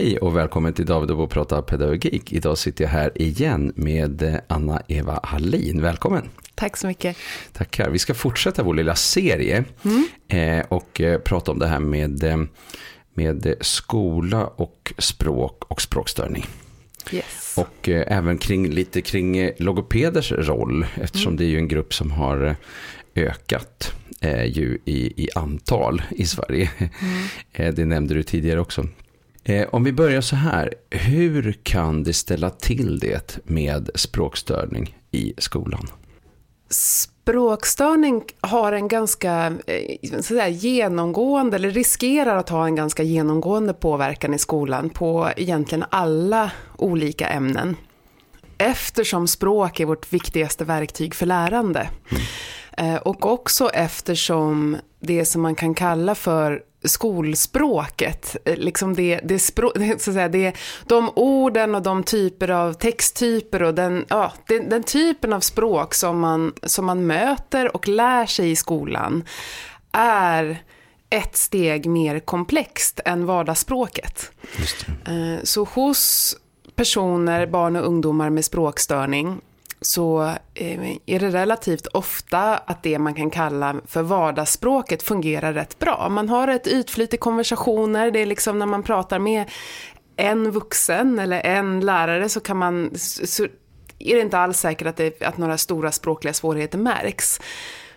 Hej och välkommen till David och prata pedagogik. Idag sitter jag här igen med Anna-Eva Hallin. Välkommen. Tack så mycket. Tackar. Vi ska fortsätta vår lilla serie mm. eh, och eh, prata om det här med, eh, med skola och språk och språkstörning. Yes. Och även kring, lite kring logopeders roll eftersom mm. det är ju en grupp som har ökat ju i, i antal i Sverige. Mm. det nämnde du tidigare också. Eh, om vi börjar så här, hur kan det ställa till det med språkstörning i skolan? Språkstörning har en ganska eh, så genomgående, eller riskerar att ha en ganska genomgående påverkan i skolan på egentligen alla olika ämnen. Eftersom språk är vårt viktigaste verktyg för lärande. Mm. Eh, och också eftersom det som man kan kalla för skolspråket, eh, liksom det, det, språk, så att säga, det, de orden och de typer av texttyper och den, ja, den, den, typen av språk som man, som man möter och lär sig i skolan är ett steg mer komplext än vardagsspråket. Eh, så hos personer, barn och ungdomar med språkstörning så eh, är det relativt ofta att det man kan kalla för vardagsspråket fungerar rätt bra. Man har ett ytflyt i konversationer, det är liksom när man pratar med en vuxen eller en lärare så kan man, så är det inte alls säkert att, det, att några stora språkliga svårigheter märks.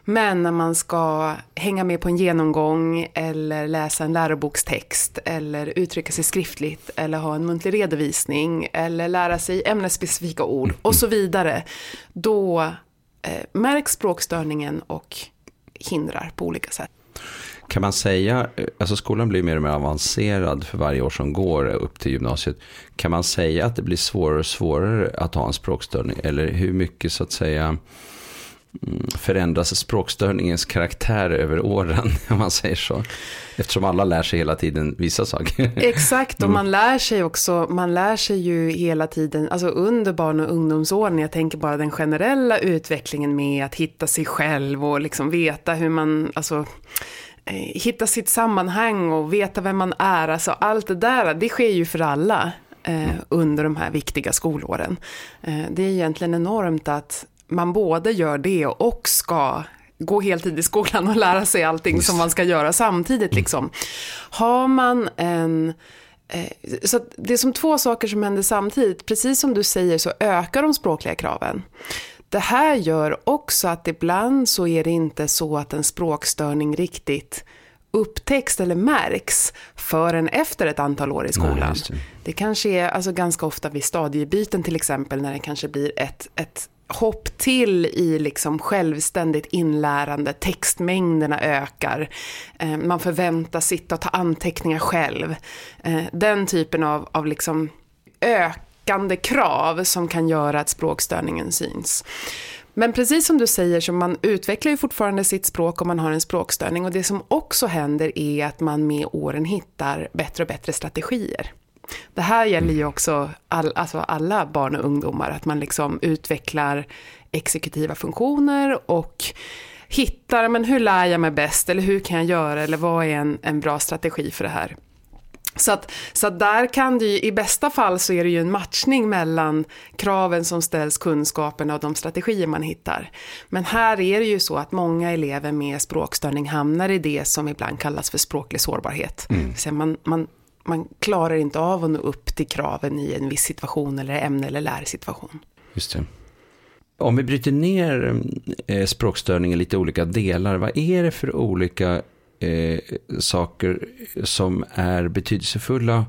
Men när man ska hänga med på en genomgång eller läsa en lärobokstext eller uttrycka sig skriftligt eller ha en muntlig redovisning eller lära sig ämnesspecifika ord och så vidare. Då eh, märks språkstörningen och hindrar på olika sätt. Kan man säga, alltså skolan blir mer och mer avancerad för varje år som går upp till gymnasiet. Kan man säga att det blir svårare och svårare att ha en språkstörning? Eller hur mycket så att säga Mm, förändras språkstörningens karaktär över åren, om man säger så. Eftersom alla lär sig hela tiden vissa saker. Exakt, och man lär sig också, man lär sig ju hela tiden, alltså under barn och ungdomsåren, jag tänker bara den generella utvecklingen med att hitta sig själv och liksom veta hur man, alltså eh, hitta sitt sammanhang och veta vem man är, alltså allt det där, det sker ju för alla. Eh, under de här viktiga skolåren. Eh, det är egentligen enormt att man både gör det och ska gå heltid i skolan och lära sig allting Just. som man ska göra samtidigt. Mm. Liksom. Har man en... Eh, så det är som två saker som händer samtidigt. Precis som du säger så ökar de språkliga kraven. Det här gör också att ibland så är det inte så att en språkstörning riktigt upptäcks eller märks förrän efter ett antal år i skolan. Nej, det. det kanske är alltså ganska ofta vid stadiebyten till exempel när det kanske blir ett, ett hopp till i liksom självständigt inlärande, textmängderna ökar, eh, man förväntas sitta och ta anteckningar själv. Eh, den typen av, av liksom ökande krav som kan göra att språkstörningen syns. Men precis som du säger så man utvecklar ju fortfarande sitt språk om man har en språkstörning och det som också händer är att man med åren hittar bättre och bättre strategier. Det här gäller ju också all, alltså alla barn och ungdomar, att man liksom utvecklar exekutiva funktioner och hittar, men hur lär jag mig bäst, eller hur kan jag göra, eller vad är en, en bra strategi för det här? Så att, så att där kan det ju, i bästa fall så är det ju en matchning mellan kraven som ställs, kunskaperna och de strategier man hittar. Men här är det ju så att många elever med språkstörning hamnar i det som ibland kallas för språklig sårbarhet. Mm. Så man, man man klarar inte av att nå upp till kraven i en viss situation eller ämne eller lärsituation. Just det. Om vi bryter ner eh, språkstörning i lite olika delar, vad är det för olika eh, saker som är betydelsefulla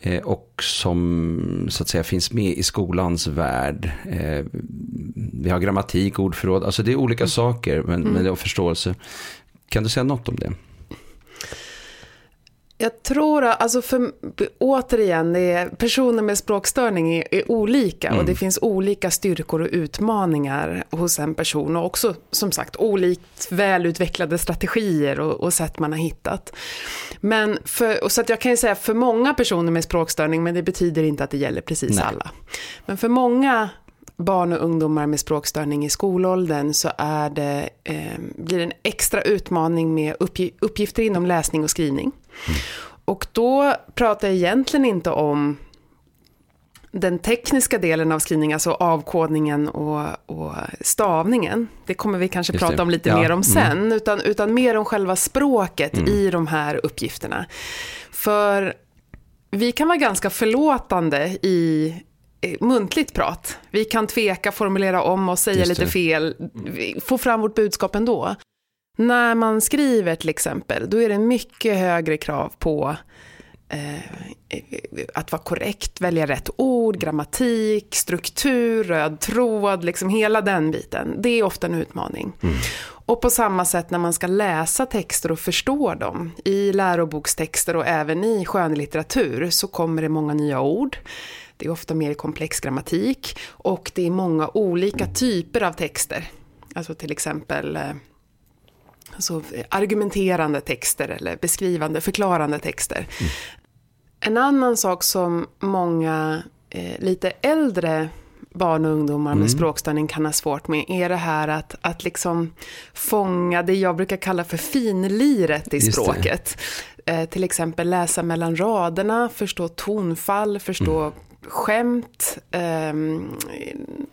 eh, och som så att säga finns med i skolans värld? Eh, vi har grammatik, ordförråd, alltså det är olika mm. saker, men, mm. men det förståelse. Kan du säga något om det? Jag tror, alltså för, återigen, är, personer med språkstörning är, är olika mm. och det finns olika styrkor och utmaningar hos en person och också som sagt olikt välutvecklade strategier och, och sätt man har hittat. Men för, och så att jag kan ju säga för många personer med språkstörning, men det betyder inte att det gäller precis Nej. alla. Men för många barn och ungdomar med språkstörning i skolåldern så är det, eh, blir det en extra utmaning med uppgifter inom läsning och skrivning. Mm. och då pratar jag egentligen inte om den tekniska delen av skrivning, alltså avkodningen och, och stavningen, det kommer vi kanske prata om lite ja. mer om sen, mm. utan, utan mer om själva språket mm. i de här uppgifterna. För vi kan vara ganska förlåtande i muntligt prat. Vi kan tveka, formulera om och säga lite fel, få fram vårt budskap ändå. När man skriver till exempel, då är det mycket högre krav på eh, att vara korrekt, välja rätt ord, grammatik, struktur, röd tråd, liksom hela den biten. Det är ofta en utmaning. Mm. Och på samma sätt när man ska läsa texter och förstå dem, i lärobokstexter och även i skönlitteratur, så kommer det många nya ord. Det är ofta mer komplex grammatik och det är många olika typer av texter. Alltså till exempel eh, alltså argumenterande texter eller beskrivande, förklarande texter. Mm. En annan sak som många eh, lite äldre barn och ungdomar med mm. språkstörning kan ha svårt med är det här att, att liksom fånga det jag brukar kalla för finliret i språket. Eh, till exempel läsa mellan raderna, förstå tonfall, förstå mm skämt, ehm,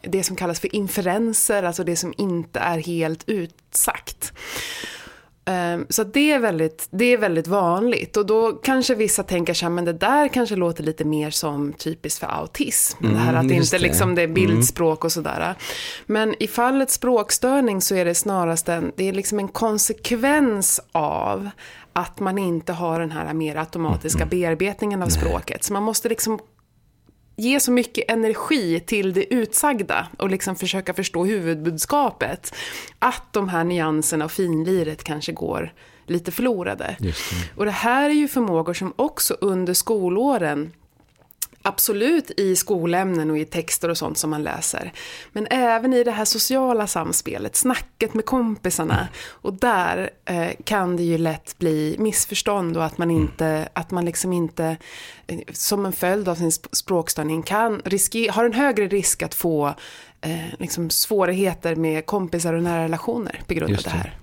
det som kallas för inferenser, alltså det som inte är helt utsagt. Ehm, så det är, väldigt, det är väldigt vanligt och då kanske vissa tänker sig men det där kanske låter lite mer som typiskt för autism. Mm, det här att det inte det. liksom det är mm. bildspråk och sådär. Men i fallet språkstörning så är det snarast en, det är liksom en konsekvens av att man inte har den här mer automatiska mm. bearbetningen av språket. Så man måste liksom ge så mycket energi till det utsagda och liksom försöka förstå huvudbudskapet. Att de här nyanserna och finliret kanske går lite förlorade. Det. Och det här är ju förmågor som också under skolåren Absolut i skolämnen och i texter och sånt som man läser. Men även i det här sociala samspelet, snacket med kompisarna. Och där eh, kan det ju lätt bli missförstånd och att man inte, att man liksom inte eh, som en följd av sin språkstörning kan riske, har en högre risk att få eh, liksom svårigheter med kompisar och nära relationer på grund av det här.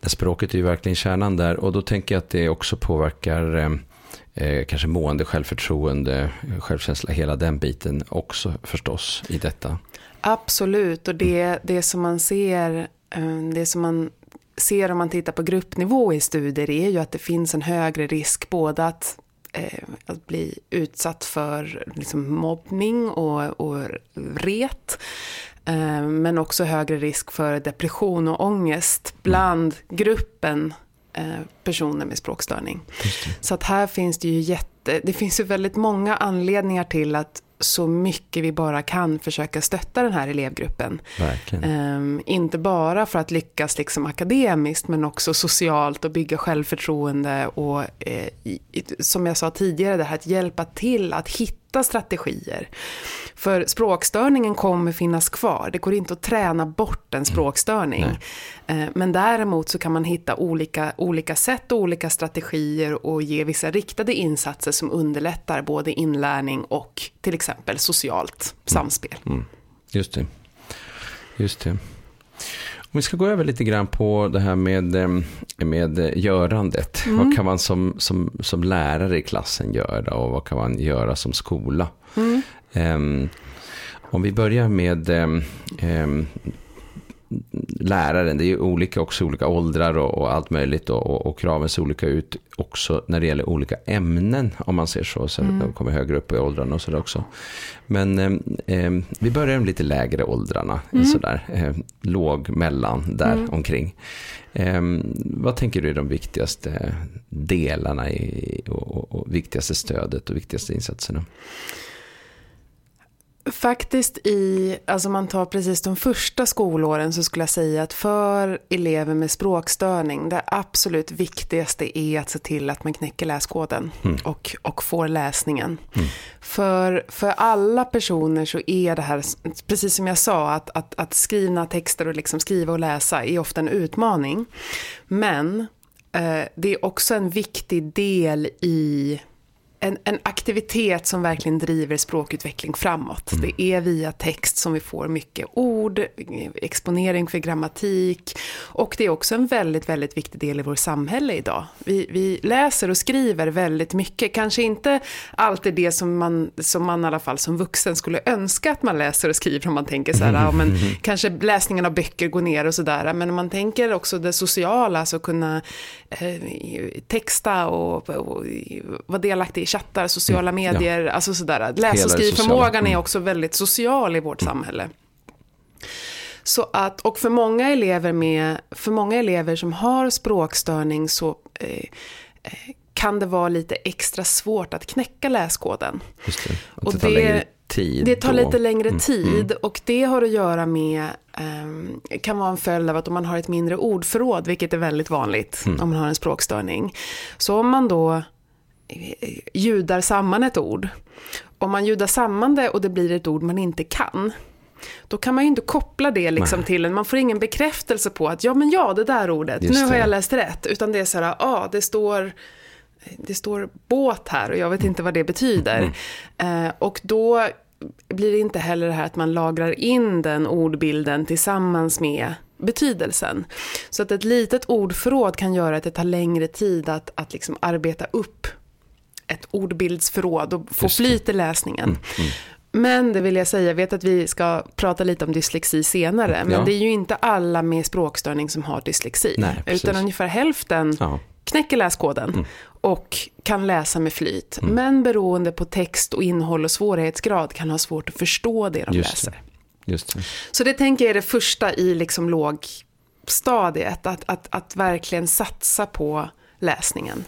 Det. Språket är ju verkligen kärnan där och då tänker jag att det också påverkar eh, kanske mående, självförtroende, självkänsla, hela den biten också förstås i detta. Absolut, och det, det som man ser, eh, det som man ser om man tittar på gruppnivå i studier är ju att det finns en högre risk både att eh, att bli utsatt för liksom, mobbning och, och ret. Eh, men också högre risk för depression och ångest bland gruppen Eh, personer med språkstörning. Så att här finns det ju jätte, det finns ju väldigt många anledningar till att så mycket vi bara kan försöka stötta den här elevgruppen. Um, inte bara för att lyckas liksom akademiskt men också socialt och bygga självförtroende och eh, som jag sa tidigare det här att hjälpa till att hitta strategier. För språkstörningen kommer finnas kvar. Det går inte att träna bort en mm. språkstörning. Mm. Men däremot så kan man hitta olika, olika sätt och olika strategier och ge vissa riktade insatser som underlättar både inlärning och till exempel socialt mm. samspel. Mm. Just det. Just det. Om vi ska gå över lite grann på det här med, med görandet. Mm. Vad kan man som, som, som lärare i klassen göra och vad kan man göra som skola? Mm. Um, om vi börjar med um, läraren, det är ju olika också, olika åldrar och, och allt möjligt och, och, och, kraven ser olika ut också när det gäller olika ämnen om man ser så, så mm. de kommer högre upp i åldrarna och sådär också. Men eh, vi börjar med lite lägre åldrarna, mm. sådär, eh, låg, mellan, där mm. omkring. Eh, vad tänker du är de viktigaste delarna i, och, och viktigaste stödet och viktigaste insatserna? Faktiskt i, alltså man tar precis de första skolåren så skulle jag säga att för elever med språkstörning, det absolut viktigaste är att se till att man knäcker läskoden mm. och, och får läsningen. Mm. För, för alla personer så är det här, precis som jag sa, att, att, att skrivna texter och liksom skriva och läsa är ofta en utmaning. Men eh, det är också en viktig del i en, en, aktivitet som verkligen driver språkutveckling framåt. Mm. Det är via text som vi får mycket ord, exponering för grammatik och det är också en väldigt, väldigt viktig del i vårt samhälle idag. Vi, vi läser och skriver väldigt mycket, kanske inte alltid det som man, som man i alla fall som vuxen skulle önska att man läser och skriver om man tänker så här, mm. ja, men kanske läsningen av böcker går ner och sådär, men om man tänker också det sociala, så alltså kunna eh, texta och, och vara delaktig i chattar, sociala mm, medier, ja. alltså sådär. Läs och skrivförmågan är också väldigt social i vårt mm. samhälle. Så att, och för många elever med, för många elever som har språkstörning så eh, eh kan det vara lite extra svårt att knäcka läskoden. Just det. Och, och det, tar tid. Det tar lite längre mm. tid mm. och det har att göra med, um, kan vara en följd av att om man har ett mindre ordförråd, vilket är väldigt vanligt mm. om man har en språkstörning. Så om man då ljudar samman ett ord. Om man ljudar samman det och det blir ett ord man inte kan. Då kan man ju inte koppla det liksom till en, man får ingen bekräftelse på att ja men ja det där ordet, Just nu har jag läst rätt. Utan det är så här, ja ah, det står det står båt här och jag vet inte vad det betyder. Mm. Eh, och då blir det inte heller det här att man lagrar in den ordbilden tillsammans med betydelsen. Så att ett litet ordförråd kan göra att det tar längre tid att, att liksom arbeta upp ett ordbildsförråd och få flyt i läsningen. Mm, mm. Men det vill jag säga, jag vet att vi ska prata lite om dyslexi senare, men ja. det är ju inte alla med språkstörning som har dyslexi. Nej, utan ungefär hälften ja. knäcker läskoden mm. och kan läsa med flyt. Mm. Men beroende på text och innehåll och svårighetsgrad kan ha svårt att förstå det de Just läser. Det. Just det. Så det tänker jag är det första i liksom lågstadiet, att, att, att verkligen satsa på läsningen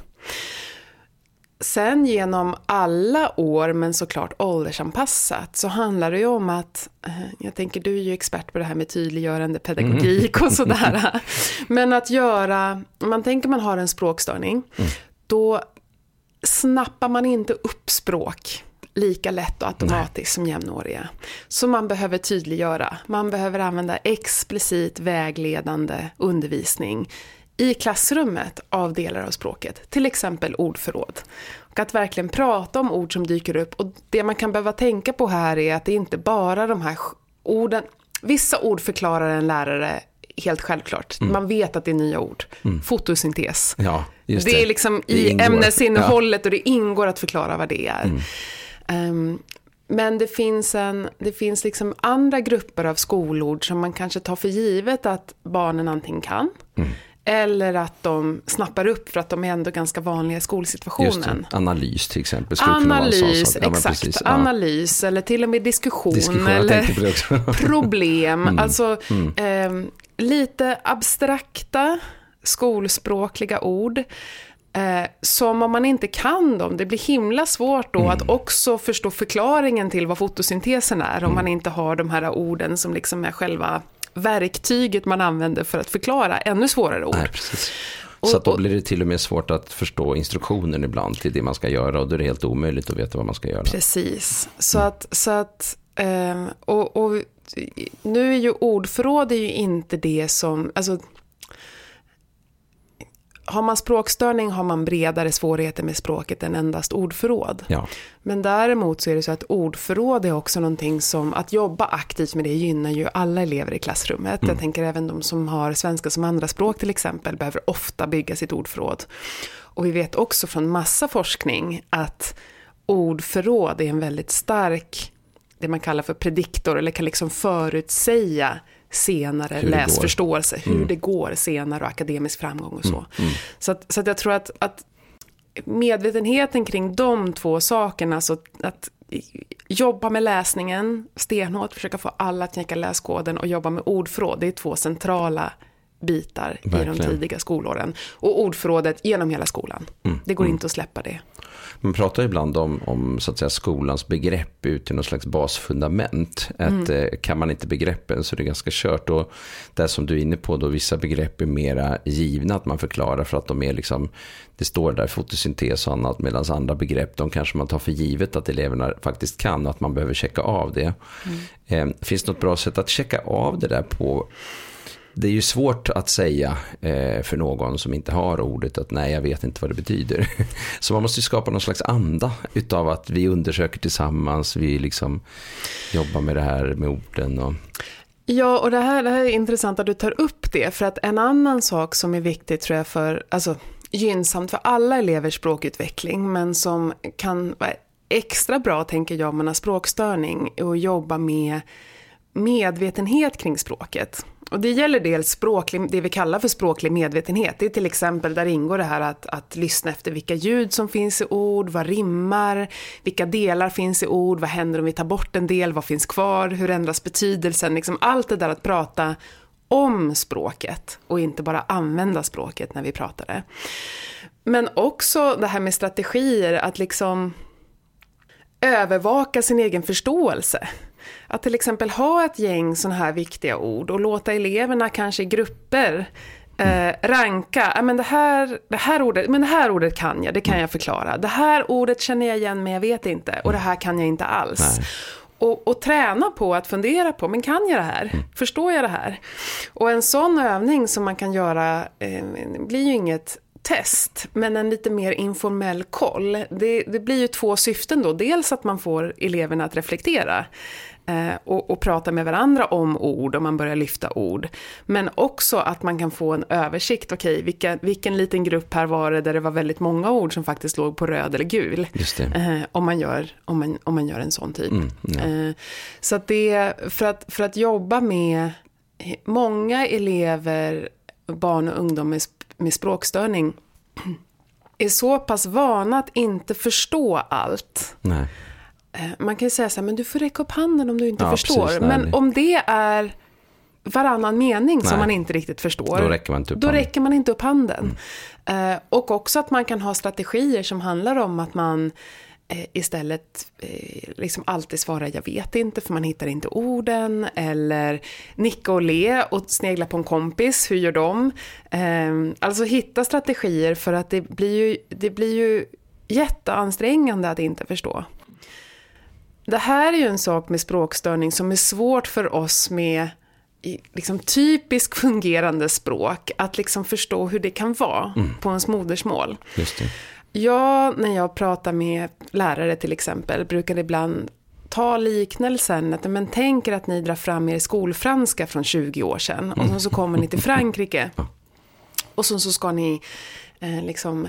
sen genom alla år, men såklart åldersanpassat, så handlar det ju om att, eh, jag tänker du är ju expert på det här med tydliggörande pedagogik mm. och sådär. Men att göra, man tänker man har en språkstörning, mm. då snappar man inte upp språk lika lätt och automatiskt Nej. som jämnåriga. Så man behöver tydliggöra, man behöver använda explicit vägledande undervisning i klassrummet av delar av språket, till exempel ordförråd. Och att verkligen prata om ord som dyker upp. Och det man kan behöva tänka på här är att det inte bara de här orden, vissa ord förklarar en lärare helt självklart. Mm. Man vet att det är nya ord. Mm. Fotosyntes. Ja, det. det. är liksom det i ingår. ämnesinnehållet ja. och det ingår att förklara vad det är. Mm. Um, men det finns, en, det finns liksom andra grupper av skolord som man kanske tar för givet att barnen antingen kan. Eller att de snappar upp för att de är ändå ganska vanliga i skolsituationen. Analys till exempel. Analys, ja, exakt. Ja. Analys eller till och med diskussion. diskussion eller problem. Mm. Alltså mm. Eh, lite abstrakta skolspråkliga ord. Eh, som om man inte kan dem, det blir himla svårt då mm. att också förstå förklaringen till vad fotosyntesen är. Om mm. man inte har de här orden som liksom är själva verktyget man använder för att förklara ännu svårare ord. Nej, så då blir det till och med svårt att förstå instruktionen ibland till det man ska göra och då är det helt omöjligt att veta vad man ska göra. Precis, så mm. att, så att ehm, och, och nu är ju ordförråd är ju inte det som, alltså har man språkstörning har man bredare svårigheter med språket än endast ordförråd. Ja. Men däremot så är det så att ordförråd är också någonting som, att jobba aktivt med det gynnar ju alla elever i klassrummet. Mm. Jag tänker även de som har svenska som andraspråk till exempel behöver ofta bygga sitt ordförråd. Och vi vet också från massa forskning att ordförråd är en väldigt stark, det man kallar för prediktor, eller kan liksom förutsäga senare hur läsförståelse, hur mm. det går senare och akademisk framgång och så. Mm. Mm. Så, att, så att jag tror att, att medvetenheten kring de två sakerna, så att jobba med läsningen stenhårt, försöka få alla att knäcka läskoden och jobba med ordförråd, det är två centrala bitar Verkligen. i de tidiga skolåren. Och ordförrådet genom hela skolan. Mm. Det går mm. inte att släppa det. Man pratar ibland om, om så att säga, skolans begrepp ut i någon slags basfundament. Mm. Att, eh, kan man inte begreppen så är det ganska kört. Och det som du är inne på, då, vissa begrepp är mera givna att man förklarar för att de är liksom, det står där fotosyntes och annat. Medan andra begrepp, de kanske man tar för givet att eleverna faktiskt kan och att man behöver checka av det. Mm. Eh, finns det något bra sätt att checka av det där på det är ju svårt att säga eh, för någon som inte har ordet att nej, jag vet inte vad det betyder. Så man måste ju skapa någon slags anda utav att vi undersöker tillsammans, vi liksom jobbar med det här med orden. Och... Ja, och det här, det här är intressant att du tar upp det, för att en annan sak som är viktig tror jag för, alltså gynnsamt för alla elevers språkutveckling, men som kan vara extra bra, tänker jag, om man har språkstörning, är att jobba med medvetenhet kring språket. Och det gäller dels språklig, det vi kallar för språklig medvetenhet. Det är till exempel, där ingår det här att, att lyssna efter vilka ljud som finns i ord, vad rimmar, vilka delar finns i ord, vad händer om vi tar bort en del, vad finns kvar, hur ändras betydelsen, liksom allt det där att prata om språket och inte bara använda språket när vi pratar det. Men också det här med strategier, att liksom övervaka sin egen förståelse. Att till exempel ha ett gäng sådana här viktiga ord och låta eleverna kanske i grupper eh, ranka, men det här, det, här ordet, men det här ordet kan jag, det kan jag förklara. Det här ordet känner jag igen men jag vet inte och det här kan jag inte alls. Och, och, träna på att fundera på, men kan jag det här? Mm. Förstår jag det här? Och en sån övning som man kan göra eh, blir ju inget test, men en lite mer informell koll. Det, det, blir ju två syften då. Dels att man får eleverna att reflektera och, och, prata med varandra om ord, om man börjar lyfta ord. Men också att man kan få en översikt. Okej, okay, vilka, vilken liten grupp här var det där det var väldigt många ord som faktiskt låg på röd eller gul. Eh, om, man gör, om, man, om man gör en sån typ. Mm, ja. eh, så att det, för att, för att jobba med många elever, barn och ungdom med med språkstörning är så pass vana att inte förstå allt. Nej. Eh, man kan ju säga så här, men du får räcka upp handen om du inte ja, förstår. Precis, men om det är varannan mening nej. som man inte riktigt förstår, då räcker man inte upp handen. Räcker man inte upp handen. Mm. och också att man kan ha strategier som handlar om att man Eh, istället eh, liksom alltid svara jag vet inte för man hittar inte orden eller nicka och le och snegla på en kompis, hur gör de? Ehm, alltså hitta strategier för att det blir ju, det blir ju jätteansträngande att inte förstå. Det här är ju en sak med språkstörning som är svårt för oss med liksom typiskt fungerande språk, att liksom förstå hur det kan vara mm. på ens modersmål. Just det. Jag, när jag pratar med lärare till exempel, brukar ibland ta liknelsen, att men tänker att ni drar fram er skolfranska från 20 år sedan och så, kommer ni till Frankrike. Och så, så ska ni eh, liksom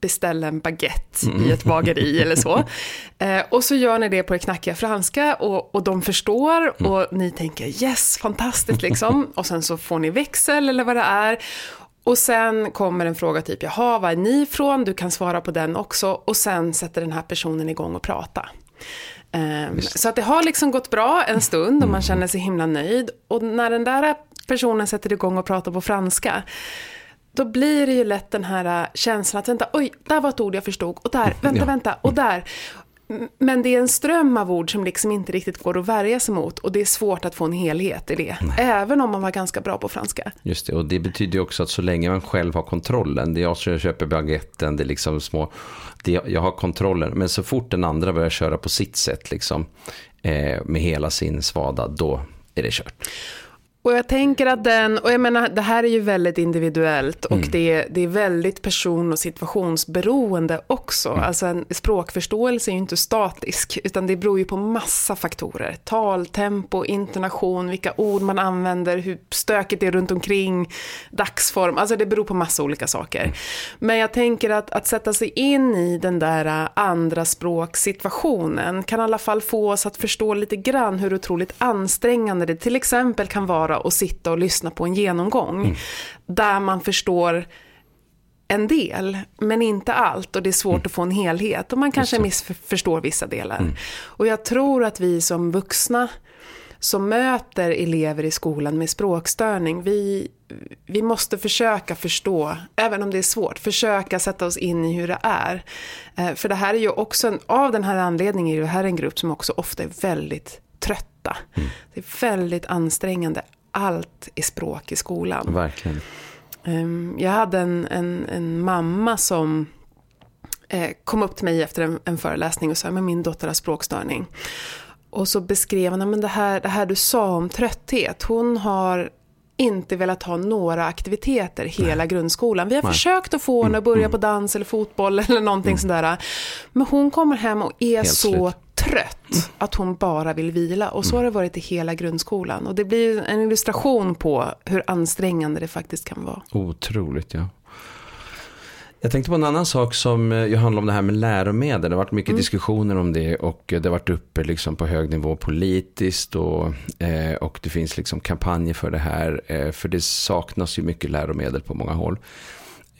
beställa en baguette i ett bageri eller så. Eh, och så gör ni det på det knackiga franska och, och de förstår och ni tänker yes, fantastiskt liksom. Och sen så får ni växel eller vad det är. Och sen kommer en fråga typ, jaha, var är ni ifrån? Du kan svara på den också. Och sen sätter den här personen igång och prata. Um, så att det har liksom gått bra en stund och man mm. känner sig himla nöjd. Och när den där personen sätter igång och pratar på franska, då blir det ju lätt den här känslan att vänta, oj, där var ett ord jag förstod, och där, vänta, vänta, och där. Men det är en ström av ord som liksom inte riktigt går att värja sig mot och det är svårt att få en helhet i det. Nej. Även om man var ganska bra på franska. Just det, och det betyder ju också att så länge man själv har kontrollen, det är jag som köper baguetten, det är liksom små, det, jag har kontrollen, men så fort den andra börjar köra på sitt sätt, liksom, eh, med hela sin svada, då är det kört. Och jag tänker att den, och jag menar det här är ju väldigt individuellt och mm. det, det är väldigt person och situationsberoende också. Mm. Alltså en språkförståelse är ju inte statisk utan det beror ju på massa faktorer. Taltempo, intonation, vilka ord man använder, hur stökigt det är runt omkring, dagsform, alltså det beror på massa olika saker. Mm. Men jag tänker att, att sätta sig in i den där andra språksituationen kan i alla fall få oss att förstå lite grann hur otroligt ansträngande det till exempel kan vara och sitta och lyssna på en genomgång. Mm. Där man förstår en del, men inte allt och det är svårt mm. att få en helhet och man kanske missförstår vissa delar. Mm. Och jag tror att vi som vuxna som möter elever i skolan med språkstörning, vi, vi måste försöka förstå, även om det är svårt, försöka sätta oss in i hur det är. Eh, för det här är ju också, en, av den här anledningen är det här en grupp som också ofta är väldigt trötta. Mm. Det är väldigt ansträngande allt är språk i skolan. Verkligen. Ehm, jag hade en, en, en mamma som eh, kom upp till mig efter en, en föreläsning och sa, men min dotter har språkstörning. Och så beskrev hon, men det här, det här du sa om trötthet, hon har inte velat ha några aktiviteter hela Nej. grundskolan. Vi har Nej. försökt att få henne att börja Mm. på dans eller fotboll eller någonting Mm. sådär. Men hon kommer hem och är Helt så slut. Mm. trött att hon bara vill vila. Och så har det varit i hela grundskolan. Och det blir en illustration på hur ansträngande det faktiskt kan vara. Otroligt, ja. Jag tänkte på en annan sak som eh, ju handlar om det här med läromedel. Det har varit mycket diskussioner om det och eh, det har varit uppe liksom på hög nivå politiskt och, eh, och det finns liksom kampanjer för det här. Eh, för det saknas ju mycket läromedel på många håll.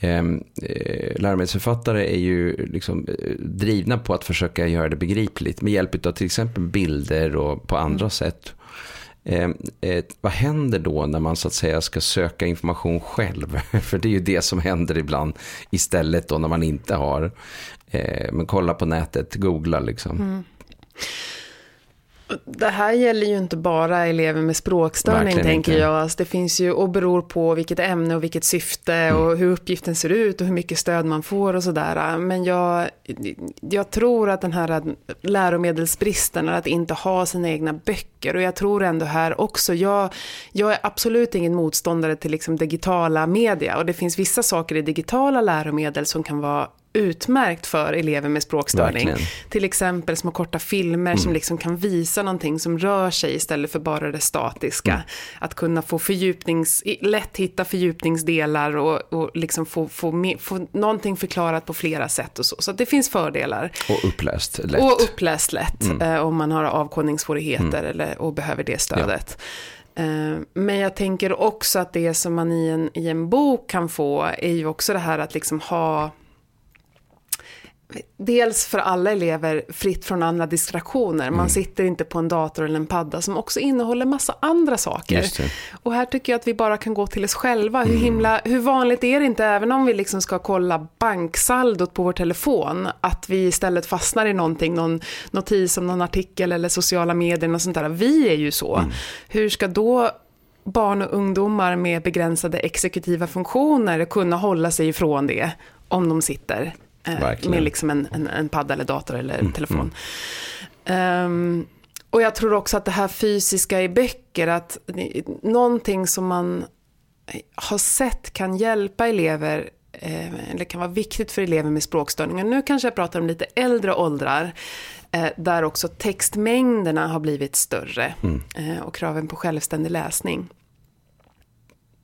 Eh, eh, läromedelsförfattare är ju liksom eh, drivna på att försöka göra det begripligt med hjälp av till exempel bilder och på andra sätt. Eh, eh, vad händer då när man så att säga ska söka information själv? För det är ju det som händer ibland istället då när man inte har. Eh, men kolla på nätet, googla liksom. Det här gäller ju inte bara elever med språkstörning Verkligen tänker inte. jag. Alltså, det finns ju och beror på vilket ämne och vilket syfte Mm. och hur uppgiften ser ut och hur mycket stöd man får och sådär. Men jag, jag tror att den här läromedelsbristen är att inte ha sina egna böcker. Och jag tror ändå här också, jag, jag är absolut ingen motståndare till liksom digitala media. Och det finns vissa saker i digitala läromedel som kan vara utmärkt för elever med språkstörning. Verkligen. Till exempel små korta filmer som liksom kan visa någonting som rör sig istället för bara det statiska. Att kunna få fördjupnings, lätt hitta fördjupningsdelar och, och liksom få, få, få någonting förklarat på flera sätt och så. Så att det finns fördelar. Och uppläst lätt. Och uppläst lätt eh, om man har avkodningssvårigheter eller, och behöver det stödet. Eh, Men jag tänker också att det som man i en, i en bok kan få är ju också det här att liksom ha Dels för alla elever fritt från andra distraktioner. Man sitter inte på en dator eller en padda som också innehåller massa andra saker. Och här tycker jag att vi bara kan gå till oss själva. Hur, himla, hur vanligt är det inte, även om vi liksom ska kolla banksaldot på vår telefon, att vi istället fastnar i någonting, någon notis om någon artikel eller sociala medier och sånt där. Vi är ju så. Hur ska då barn och ungdomar med begränsade exekutiva funktioner kunna hålla sig ifrån det om de sitter Verkligen. med liksom en, en, en padda eller dator eller telefon. Ehm, och jag tror också att det här fysiska i böcker, att någonting som man har sett kan hjälpa elever, eh, eller kan vara viktigt för elever med språkstörningar. Nu kanske jag pratar om lite äldre åldrar, eh, där också textmängderna har blivit större eh, och kraven på självständig läsning.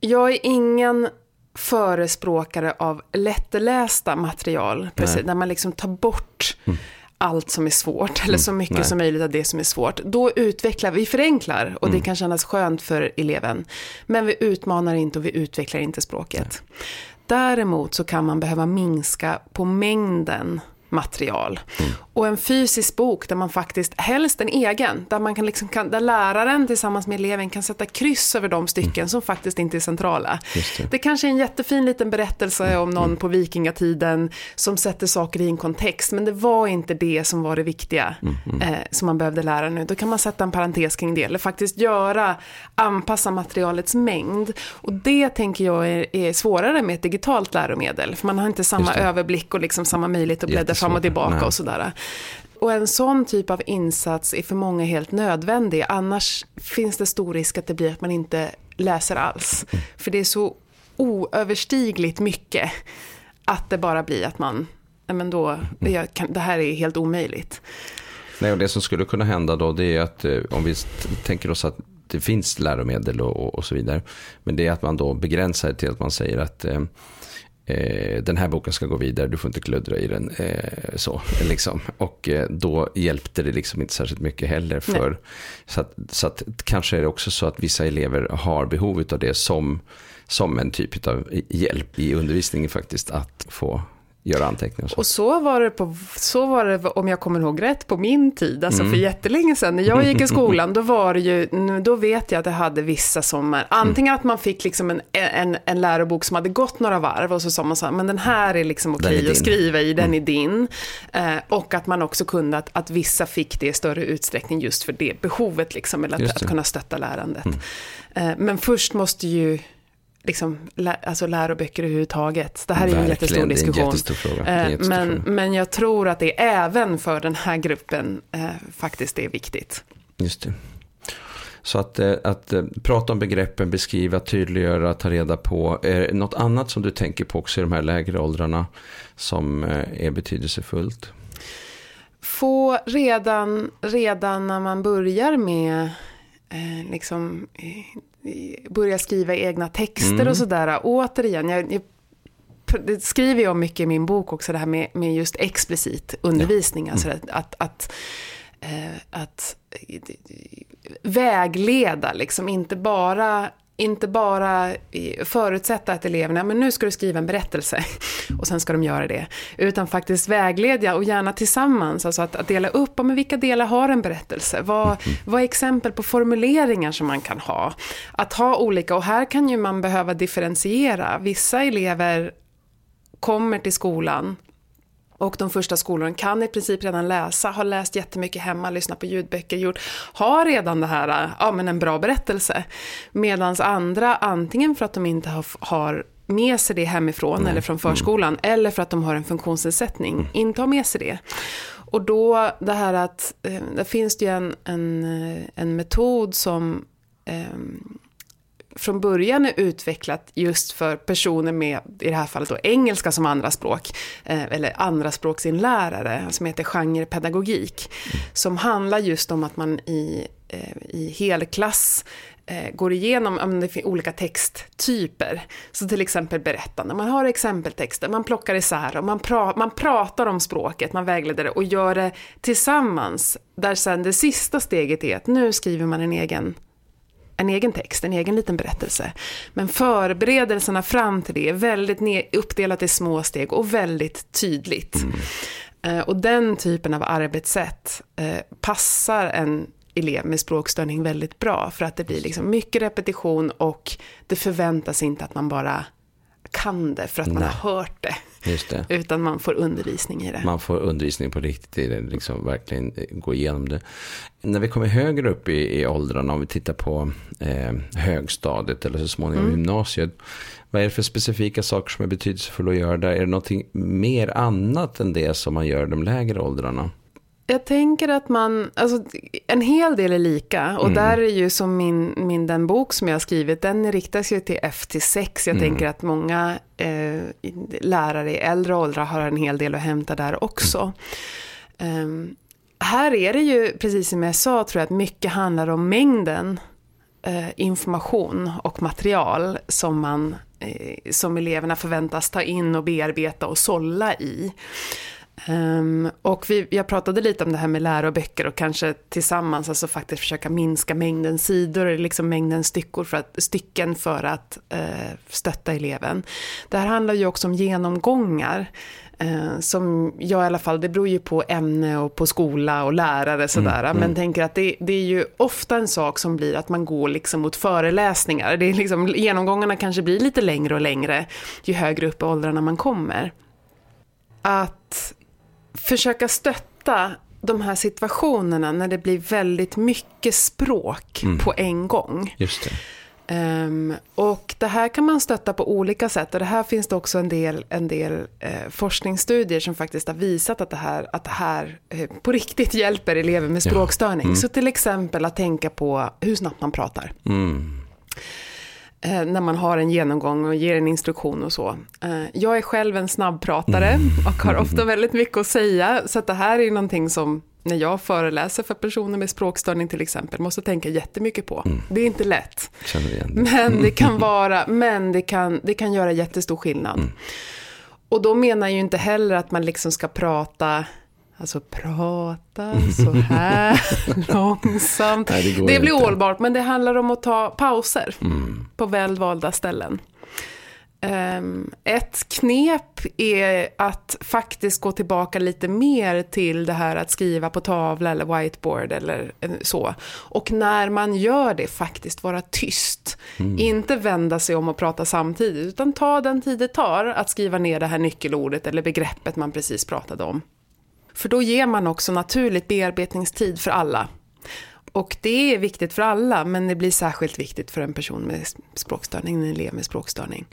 Jag är ingen förespråkare av lättlästa material, precis, där man liksom tar bort allt som är svårt, eller så mycket Nej. som möjligt av det som är svårt. Då utvecklar vi, förenklar och det kan kännas skönt för eleven. Men vi utmanar inte och vi utvecklar inte språket. Däremot så kan man behöva minska på mängden material. Och en fysisk bok där man faktiskt, helst en egen, där, man kan liksom, kan, där läraren tillsammans med eleven kan sätta kryss över de stycken som faktiskt inte är centrala. Det. Det kanske är en jättefin liten berättelse om någon på vikingatiden som sätter saker i en kontext, men det var inte det som var det viktiga eh, som man behövde lära nu. Då kan man sätta en parentes kring det, eller faktiskt göra, anpassa materialets mängd. Och det tänker jag är, är svårare med ett digitalt läromedel, för man har inte samma överblick och liksom samma möjlighet att bläddra fram och tillbaka Nej. och sådär. Och en sån typ av insats är för många helt nödvändig. Annars finns det stor risk att det blir att man inte läser alls. För det är så oöverstigligt mycket att det bara blir att man, men då, kan, det här är helt omöjligt. Nej, och det som skulle kunna hända då det är att eh, om vi tänker oss att det finns läromedel och, och, och så vidare. Men det är att man då begränsar det till att man säger att eh, eh, den här boken ska gå vidare, du får inte kluddra i den. Eh, så, liksom. Och eh, då hjälpte det liksom inte särskilt mycket heller. För, så att, så att kanske är det också så att vissa elever har behov av det som, som en typ av hjälp i undervisningen faktiskt. Att få göra anteckningar. Och så. Och så var, det på, så var det, om jag kommer ihåg rätt, på min tid, alltså för jättelänge sedan. När jag gick i skolan, då var det ju, då vet jag att det hade vissa som, antingen att man fick liksom en, en, en lärobok som hade gått några varv och så sa man så här, men den här är liksom okej din. att skriva i, den är din. Eh, och att man också kunde, att, att vissa fick det i större utsträckning just för det behovet, liksom, eller att, att kunna stötta lärandet. Eh, men först måste ju liksom, lä, alltså läroböcker överhuvudtaget. Det här är ju en Verkligen, jättestor är en diskussion. jättestor fråga. En Eh, jättestor Men, fråga. men jag tror att det även för den här gruppen eh, faktiskt är viktigt. Just det. Så att, eh, att eh, prata om begreppen, beskriva, tydliggöra, ta reda på. Är det något annat som du tänker på också i de här lägre åldrarna som är betydelsefullt? Få redan, redan när man börjar med eh, liksom, börja skriva egna texter mm. och sådär. Återigen, jag, jag det skriver jag mycket i min bok också, det här med, med just explicit undervisning. Ja. Alltså mm. Alltså att, att, eh, att vägleda, liksom inte bara inte bara förutsätta att eleverna, men nu ska du skriva en berättelse och sen ska de göra det. Utan faktiskt vägleda och gärna tillsammans, alltså att, att dela upp, men vilka delar har en berättelse? Vad, vad är exempel på formuleringar som man kan ha? Att ha olika, och här kan ju man behöva differentiera. Vissa elever kommer till skolan och de första skolorna kan i princip redan läsa, har läst jättemycket hemma, lyssnat på ljudböcker, gjort, har redan det här, ja men en bra berättelse. Medan andra, antingen för att de inte har, har med sig det hemifrån mm. eller från förskolan, mm. eller för att de har en funktionsnedsättning, mm. inte har med sig det. Och då det här att, eh, det finns ju en, en, eh, en metod som um, från början är utvecklat just för personer med, i det här fallet då, engelska som andraspråk, eh, eller andraspråksinlärare, som heter genrepedagogik, som handlar just om att man i, eh, i helklass eh, går igenom om det finns olika texttyper. Så till exempel berättande, man har exempeltexter, man plockar isär och man, pra man pratar om språket, man vägleder det och gör det tillsammans. Där sen det sista steget är att nu skriver man en egen en egen text, en egen liten berättelse. Men förberedelserna fram till det är väldigt uppdelat i små steg och väldigt tydligt. Mm. Eh, och den typen av arbetssätt eh, passar en elev med språkstörning väldigt bra. För att det blir liksom mycket repetition och det förväntas inte att man bara kan det för att Nej. man har hört det. det. Utan man får undervisning i det. Man får undervisning på riktigt i det, liksom verkligen gå igenom det. När vi kommer högre upp i, i åldrarna, om vi tittar på eh, högstadiet eller så småningom mm. gymnasiet. Vad är det för specifika saker som är betydelsefulla att göra där? Är det någonting mer annat än det som man gör i de lägre åldrarna? Jag tänker att man, alltså en hel del är lika och mm. där är ju som min, min, den bok som jag har skrivit, den riktar sig till F till 6. Jag mm. tänker att många eh, lärare i äldre åldrar har en hel del att hämta där också. Mm. Um, här är det ju, precis som jag sa, tror jag att mycket handlar om mängden eh, information och material som man eh, som eleverna förväntas ta in och bearbeta och sålla i. Um, och vi, jag pratade lite om det här med läroböcker och kanske tillsammans alltså faktiskt försöka minska mängden sidor, liksom mängden styckor för att, stycken för att uh, stötta eleven. Det här handlar ju också om genomgångar. Uh, som jag i alla fall, det beror ju på ämne och på skola och lärare sådär. Mm, mm. Men tänker att det, det, är ju ofta en sak som blir att man går liksom mot föreläsningar. Det är liksom, genomgångarna kanske blir lite längre och längre ju högre upp i åldrarna man kommer. Att försöka stötta de här situationerna när det blir väldigt mycket språk mm. på en gång. Just det. Um, och det här kan man stötta på olika sätt och det här finns det också en del, en del eh, forskningsstudier som faktiskt har visat att det här, att det här eh, på riktigt hjälper elever med språkstörning. Ja. Mm. Så till exempel att tänka på hur snabbt man pratar. Mm. Eh, när man har en genomgång och ger en instruktion och så. Eh, jag är själv en snabbpratare mm. och har ofta väldigt mycket att säga, så att det här är någonting som när jag föreläser för personer med språkstörning till exempel, måste tänka jättemycket på. Mm. Det är inte lätt. Men det kan vara, men det kan, det kan göra jättestor skillnad. Mm. Och då menar jag ju inte heller att man liksom ska prata Alltså prata så här långsamt. Nej, det, det, blir ohållbart, men det handlar om att ta pauser mm. på välvalda ställen. Um, ett knep är att faktiskt gå tillbaka lite mer till det här att skriva på tavla eller whiteboard eller så. Och när man gör det faktiskt vara tyst. Mm. Inte vända sig om och prata samtidigt, utan ta den tid det tar att skriva ner det här nyckelordet eller begreppet man precis pratade om. För då ger man också naturligt bearbetningstid för alla. Och det är viktigt för alla, men det blir särskilt viktigt för en person med språkstörning, en elev med språkstörning.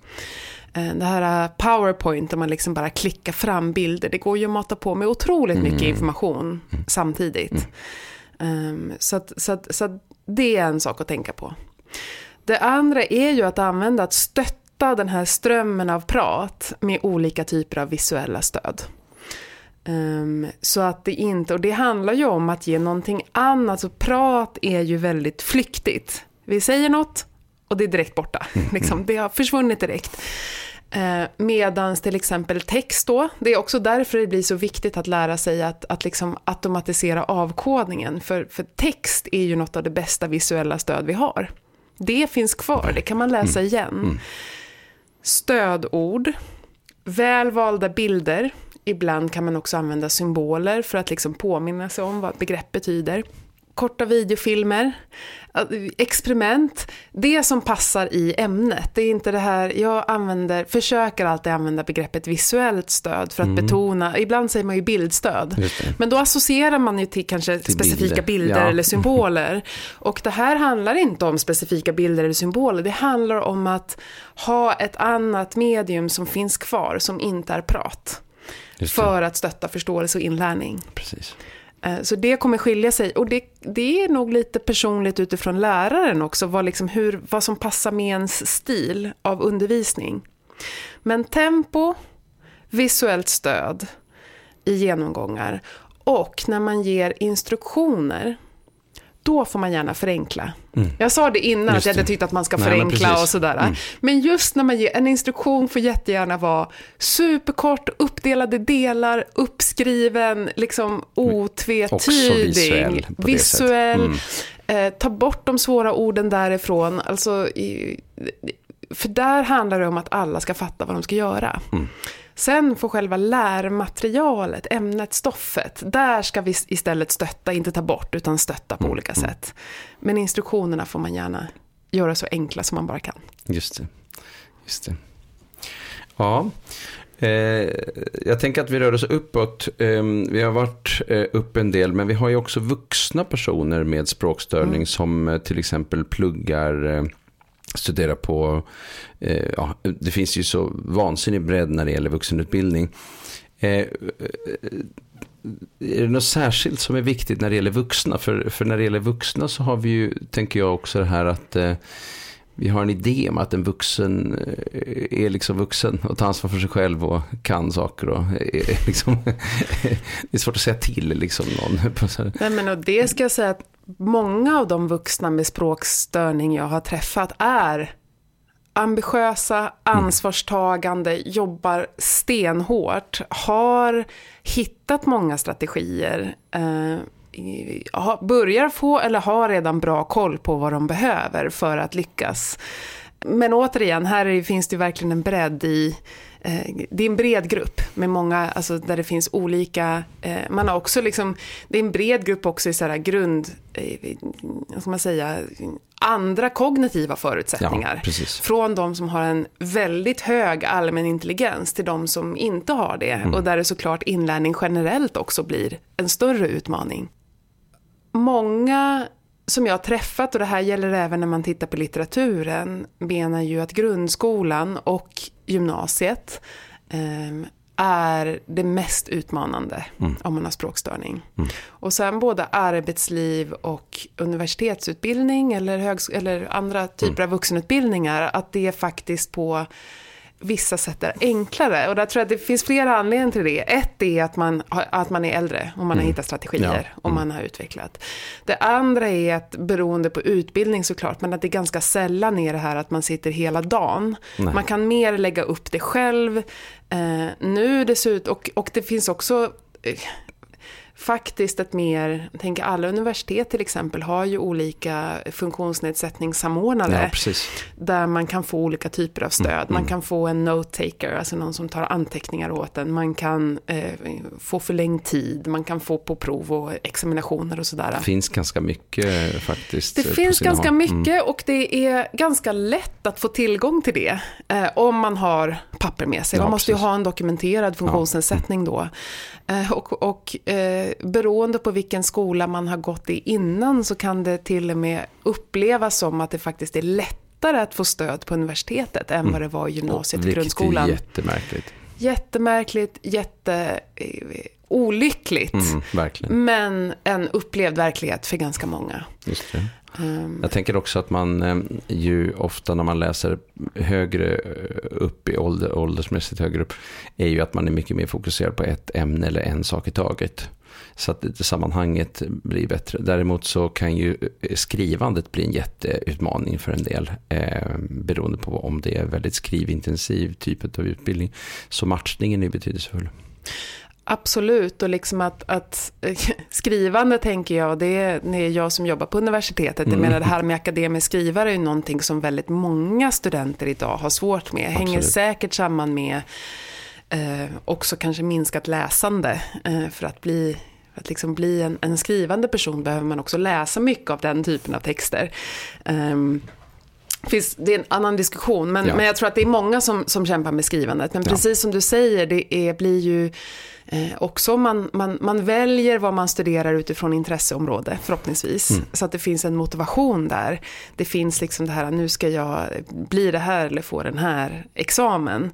Eh, det här eh, powerpoint där man liksom bara klickar fram bilder, det går ju att mata på med otroligt mycket mm. information samtidigt. Mm. Um, så, att, så, att, så att Det är en sak att tänka på. Det andra är ju att använda, att stötta den här strömmen av prat med olika typer av visuella stöd. Um, så att det inte, och det handlar ju om att ge någonting annat, så prat är ju väldigt flyktigt. Vi säger något och det är direkt borta, liksom, det har försvunnit direkt. Uh, medans till exempel text då, det är också därför det blir så viktigt att lära sig att, att liksom automatisera avkodningen. För, för text är ju något av det bästa visuella stöd vi har. Det finns kvar, det kan man läsa mm. igen. Mm. Stödord, välvalda bilder, ibland kan man också använda symboler för att liksom påminna sig om vad begrepp betyder. Korta videofilmer, experiment, det som passar i ämnet. Det är inte det här, jag använder, försöker alltid använda begreppet visuellt stöd för att mm. betona, ibland säger man ju bildstöd. Men då associerar man ju till kanske till specifika bilder, bilder ja. eller symboler. Och det här handlar inte om specifika bilder eller symboler, det handlar om att ha ett annat medium som finns kvar, som inte är prat. För att stötta förståelse och inlärning. Precis. Eh, så det kommer skilja sig. Och det, det är nog lite personligt utifrån läraren också, vad, liksom hur, vad som passar med ens stil av undervisning. Men tempo, visuellt stöd i genomgångar och när man ger instruktioner då får man gärna förenkla. Mm. Jag sa det innan, just att jag hade tyckt att man ska Nej, förenkla och sådär. Mm. Men just när man ger en instruktion får jättegärna vara superkort, uppdelade delar, uppskriven, liksom otvetydig. Visuell. visuell mm. eh, ta bort de svåra orden därifrån. Alltså, i, för där handlar det om att alla ska fatta vad de ska göra. Sen får själva lärmaterialet, ämnet, stoffet, där ska vi istället stötta, inte ta bort, utan stötta på mm. olika mm. sätt. Men instruktionerna får man gärna göra så enkla som man bara kan. Just det. Just det. Ja, eh, jag tänker att vi rör oss uppåt. Eh, vi har varit eh, upp en del, men vi har ju också vuxna personer med språkstörning mm. som eh, till exempel pluggar studera på, eh, ja, det finns ju så vansinnig bredd när det gäller vuxenutbildning. Eh, eh, är det något särskilt som är viktigt när det gäller vuxna? För, för när det gäller vuxna så har vi ju, tänker jag också det här att eh, vi har en idé om att en vuxen eh, är liksom vuxen och tar ansvar för sig själv och kan saker. Och är liksom, det är svårt att säga till liksom någon. Nej, men och det ska jag säga att många av de vuxna med språkstörning jag har träffat är ambitiösa, ansvarstagande, mm. jobbar stenhårt, har hittat många strategier, eh, börjar få eller har redan bra koll på vad de behöver för att lyckas. Men återigen, här finns det verkligen en bredd i Eh, det är en bred grupp med många, alltså där det finns olika, eh, man har också liksom, det är en bred grupp också i så här grund, eh, vad ska man säga, andra kognitiva förutsättningar. Ja, Från de som har en väldigt hög allmän intelligens till de som inte har det. Mm. Och där det såklart inlärning generellt också blir en större utmaning. Många som jag har träffat, och det här gäller även när man tittar på litteraturen, menar ju att grundskolan och gymnasiet eh, är det mest utmanande mm. om man har språkstörning. Mm. Och sen både arbetsliv och universitetsutbildning eller, eller andra typer mm. av vuxenutbildningar, att det är faktiskt på vissa sätt är enklare. Och där tror jag att det finns flera anledningar till det. Ett är att man, att man är äldre och man mm. har hittat strategier ja. och mm. man har utvecklat. Det andra är att beroende på utbildning såklart, men att det är ganska sällan är det här att man sitter hela dagen. Nej. Man kan mer lägga upp det själv. Eh, nu dessutom, och, och det finns också faktiskt ett mer, tänker alla universitet till exempel har ju olika funktionsnedsättningssamordnare. Ja, där man kan få olika typer av stöd. Mm, man mm. kan få en note-taker, alltså någon som tar anteckningar åt en. Man kan eh, få förlängd tid, man kan få på prov och examinationer och sådär. Det finns ganska mycket faktiskt. Det finns ganska håll. mycket mm. och det är ganska lätt att få tillgång till det. Eh, om man har papper med sig. Ja, man måste precis. ju ha en dokumenterad funktionsnedsättning då. Eh, och, och eh, beroende på vilken skola man har gått i innan så kan det till och med upplevas som att det faktiskt är lättare att få stöd på universitetet än mm. vad det var i gymnasiet och grundskolan. Vilket är jättemärkligt. Jättemärkligt, jätteolyckligt. Eh, mm, men en upplevd verklighet för ganska många. Um. Jag tänker också att man ehm, ju ofta när man läser högre upp i ålder, åldersmässigt högre upp, är ju att man är mycket mer fokuserad på ett ämne eller en sak i taget. Så att sammanhanget blir bättre. Däremot så kan ju eh, skrivandet bli en jätteutmaning för en del. Eh, beroende på om det är väldigt skrivintensiv typ av utbildning. Så matchningen är betydelsefull. Absolut, och liksom att, att skrivande tänker jag, det är jag som jobbar på universitetet. Mm. Jag menar det här med akademisk skrivare är någonting som väldigt många studenter idag har svårt med. Absolut. Hänger säkert samman med eh, också kanske minskat läsande. Eh, för att bli att liksom bli en, en, skrivande person behöver man också läsa mycket av den typen av texter. Um, finns, det är en annan diskussion, men, ja. men jag tror att det är många som, som kämpar med skrivandet. Men precis ja. som du säger, det är, blir ju eh, också, man, man, man väljer vad man studerar utifrån intresseområde, förhoppningsvis. Mm. Så att det finns en motivation där. Det finns liksom det här, nu ska jag bli det här eller få den här examen.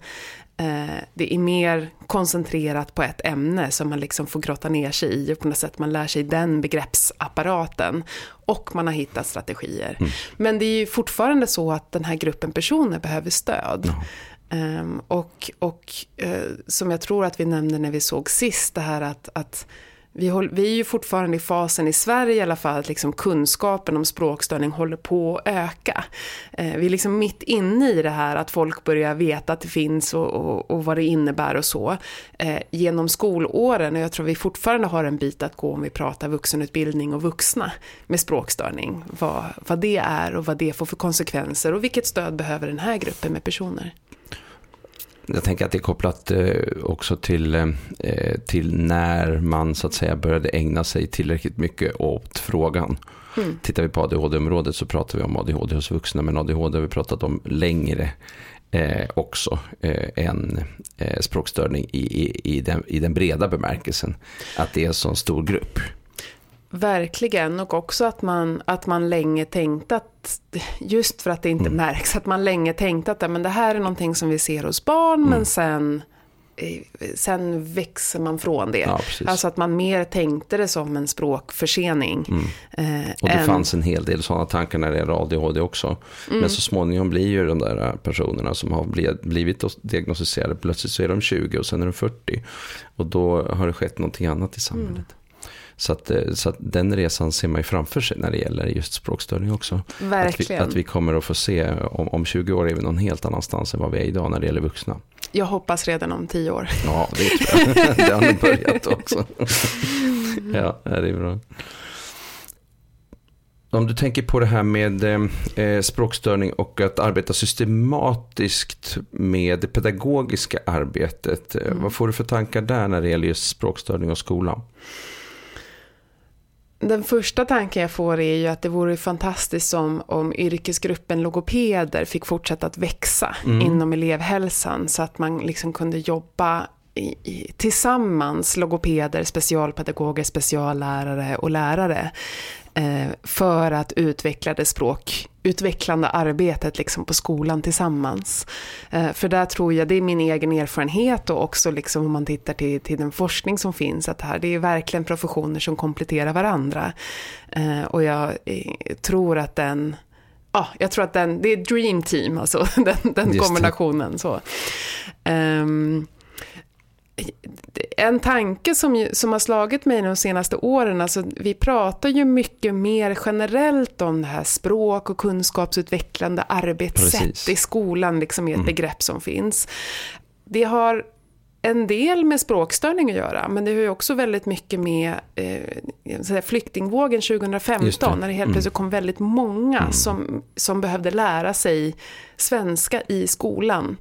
Eh, det är mer koncentrerat på ett ämne som man liksom får grotta ner sig i och på något sätt man lär sig den begreppsapparaten och man har hittat strategier. Mm. Men det är ju fortfarande så att den här gruppen personer behöver stöd. Mm. Um, och och uh, som jag tror att vi nämnde när vi såg sist, det här att, att vi, håll, vi är ju fortfarande i fasen i Sverige i alla fall att liksom kunskapen om språkstörning håller på att öka. Uh, vi är liksom mitt inne i det här att folk börjar veta att det finns och, och, och vad det innebär och så. Uh, genom skolåren och jag tror vi fortfarande har en bit att gå om vi pratar vuxenutbildning och vuxna med språkstörning. Vad, vad det är och vad det får för konsekvenser och vilket stöd behöver den här gruppen med personer. Jag tänker att det är kopplat eh, också till, eh, till när man så att säga började ägna sig tillräckligt mycket åt frågan. Mm. Tittar vi på ADHD-området så pratar vi om ADHD hos vuxna, men ADHD har vi pratat om längre eh, också eh, än eh, språkstörning i, i, i, den, i den breda bemärkelsen. Att det är en sån stor grupp. Verkligen, och också att man, att man länge tänkte att, just för att det inte mm. märks, att man länge tänkte att men det här är någonting som vi ser hos barn, mm. men sen, eh, sen växer man från det. Ja, alltså att man mer tänkte det som en språkförsening. Mm. Eh, och det än... fanns en hel del sådana tankar när det gäller ADHD också. Mm. Men så småningom blir ju de där personerna som har blivit diagnostiserade, plötsligt så är de 20 och sen är de 40. Och då har det skett någonting annat i samhället. Mm. Så att, eh, så att den resan ser man ju framför sig när det gäller just språkstörning också. Verkligen. Att vi, att vi kommer att få se, om, om 20 år är vi någon helt annanstans än vad vi är idag när det gäller vuxna. Jag hoppas redan om 10 år. Ja, det tror jag. det har nog börjat också. ja, det är bra. Om du tänker på det här med eh, språkstörning och att arbeta systematiskt med det pedagogiska arbetet. Eh, mm. Vad får du för tankar där när det gäller just språkstörning och skolan? Den första tanken jag får är ju att det vore fantastiskt om, om yrkesgruppen logopeder fick fortsätta att växa mm. inom elevhälsan så att man liksom kunde jobba tillsammans, logopeder, specialpedagoger, speciallärare och lärare eh, för att utveckla det språkutvecklande arbetet liksom på skolan tillsammans. Eh, för där tror jag, det är min egen erfarenhet och också liksom om man tittar till, till den forskning som finns, att här, det är verkligen professioner som kompletterar varandra. Eh, och jag tror att den Ja, jag tror att den, det är dream team, alltså den, den kombinationen. Så. Um, en tanke som, som har slagit mig de senaste åren, alltså vi pratar ju mycket mer generellt om det här språk och kunskapsutvecklande arbetssätt Precis. i skolan, liksom är ett mm. begrepp som finns. Det har en del med språkstörning att göra, men det har ju också väldigt mycket med eh, flyktingvågen 2015, det. när det helt mm. plötsligt kom väldigt många mm. som, som behövde lära sig svenska i skolan.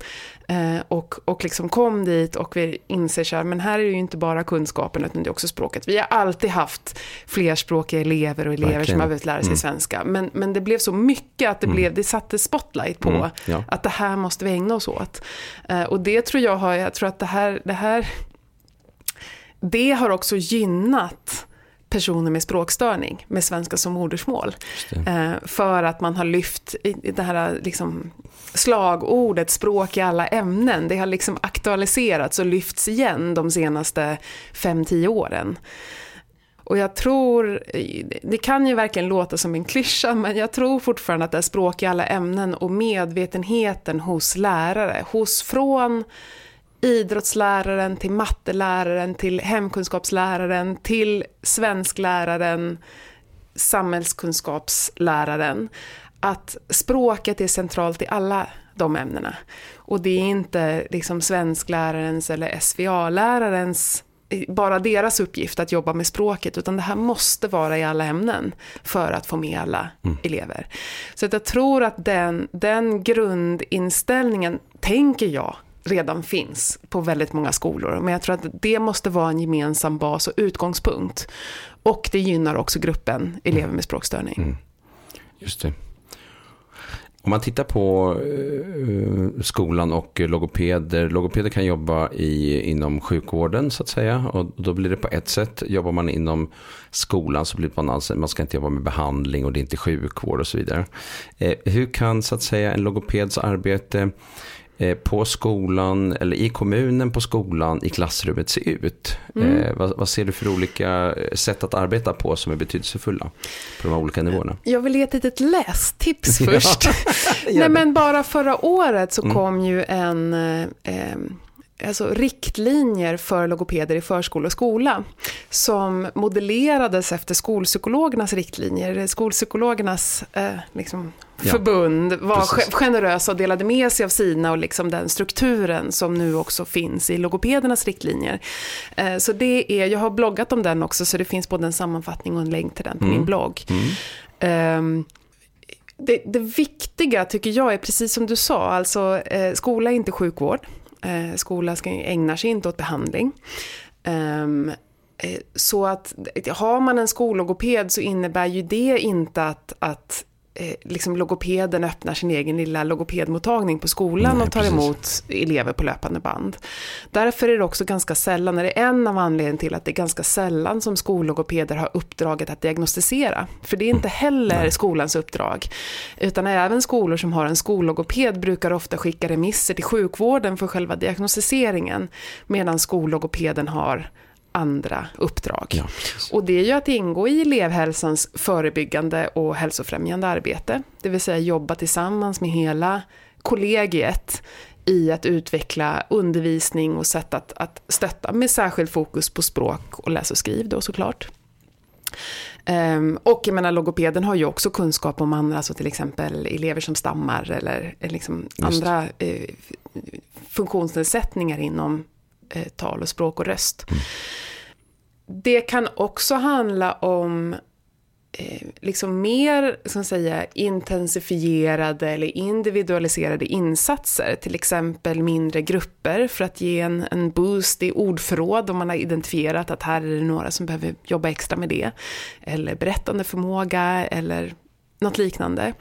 Eh, och, och liksom kom dit och vi inser så här, men här är det ju inte bara kunskapen utan det är också språket. Vi har alltid haft flerspråkiga elever och elever Verkligen. som har behövt lära sig mm. svenska. Men, men det blev så mycket att det, mm. blev, det satte spotlight på mm. ja. att det här måste vi ägna oss åt. Eh, och det tror jag har, jag tror att det här, det här, det har också gynnat personer med språkstörning med svenska som modersmål. Eh, för att man har lyft det här liksom, slagordet språk i alla ämnen. Det har liksom aktualiserats och lyfts igen de senaste 5-10 åren. Och jag tror, det kan ju verkligen låta som en klyscha, men jag tror fortfarande att det är språk i alla ämnen och medvetenheten hos lärare, hos från idrottsläraren till matteläraren till hemkunskapsläraren till svenskläraren, samhällskunskapsläraren. Att språket är centralt i alla de ämnena. Och det är inte liksom svensklärarens eller SVA-lärarens bara deras uppgift att jobba med språket, utan det här måste vara i alla ämnen för att få med alla mm. elever. Så att jag tror att den, den grundinställningen, tänker jag, redan finns på väldigt många skolor. Men jag tror att det måste vara en gemensam bas och utgångspunkt. Och det gynnar också gruppen elever med språkstörning. Mm. Just det. Om man tittar på eh, skolan och logopeder. Logopeder kan jobba i, inom sjukvården så att säga. Och då blir det på ett sätt. Jobbar man inom skolan så blir det på annat sätt. Man ska inte jobba med behandling och det är inte sjukvård och så vidare. Eh, hur kan så att säga en logopeds arbete på skolan eller i kommunen på skolan i klassrummet se ut? Mm. Eh, vad, vad, ser du för olika sätt att arbeta på som är betydelsefulla på de här olika nivåerna? Jag vill ge ett litet lästips först. Nej men bara förra året så mm. kom ju en eh, alltså riktlinjer för logopeder i förskola och skola som modellerades efter skolpsykologernas riktlinjer. Skolpsykologernas eh, liksom, ja, förbund var precis. generösa och delade med sig av sina och liksom den strukturen som nu också finns i logopedernas riktlinjer. Eh, så det är, jag har bloggat om den också så det finns både en sammanfattning och en länk till den på mm. min blogg. Mm. Eh, det, det, viktiga tycker jag är precis som du sa, alltså eh, skola är inte sjukvård. Eh, skolan ska, ägnar sig inte åt behandling. Um, så att har man en skollogoped så innebär ju det inte att, att liksom logopeden öppnar sin egen lilla logopedmottagning på skolan Nej, och tar precis. emot elever på löpande band. Därför är det också ganska sällan, är en av anledningarna till att det är ganska sällan som skollogopeder har uppdraget att diagnostisera. För det är inte heller Nej. skolans uppdrag. Utan även skolor som har en skollogoped brukar ofta skicka remisser till sjukvården för själva diagnostiseringen. Medan skollogopeden har andra uppdrag. Ja, och det är ju att ingå i elevhälsans förebyggande och hälsofrämjande arbete. Det vill säga jobba tillsammans med hela kollegiet i att utveckla undervisning och sätt att, att stötta med särskild fokus på språk och läs och skriv då såklart. Um, och jag menar, logopeden har ju också kunskap om andra, alltså till exempel elever som stammar eller liksom andra eh, funktionsnedsättningar inom eh, tal och språk och röst. Mm. Det kan också handla om eh, liksom mer ska säga, intensifierade eller individualiserade insatser. Till exempel mindre grupper för att ge en, en boost i ordförråd om man har identifierat att här är det några som behöver jobba extra med det. Eller berättande förmåga eller något liknande.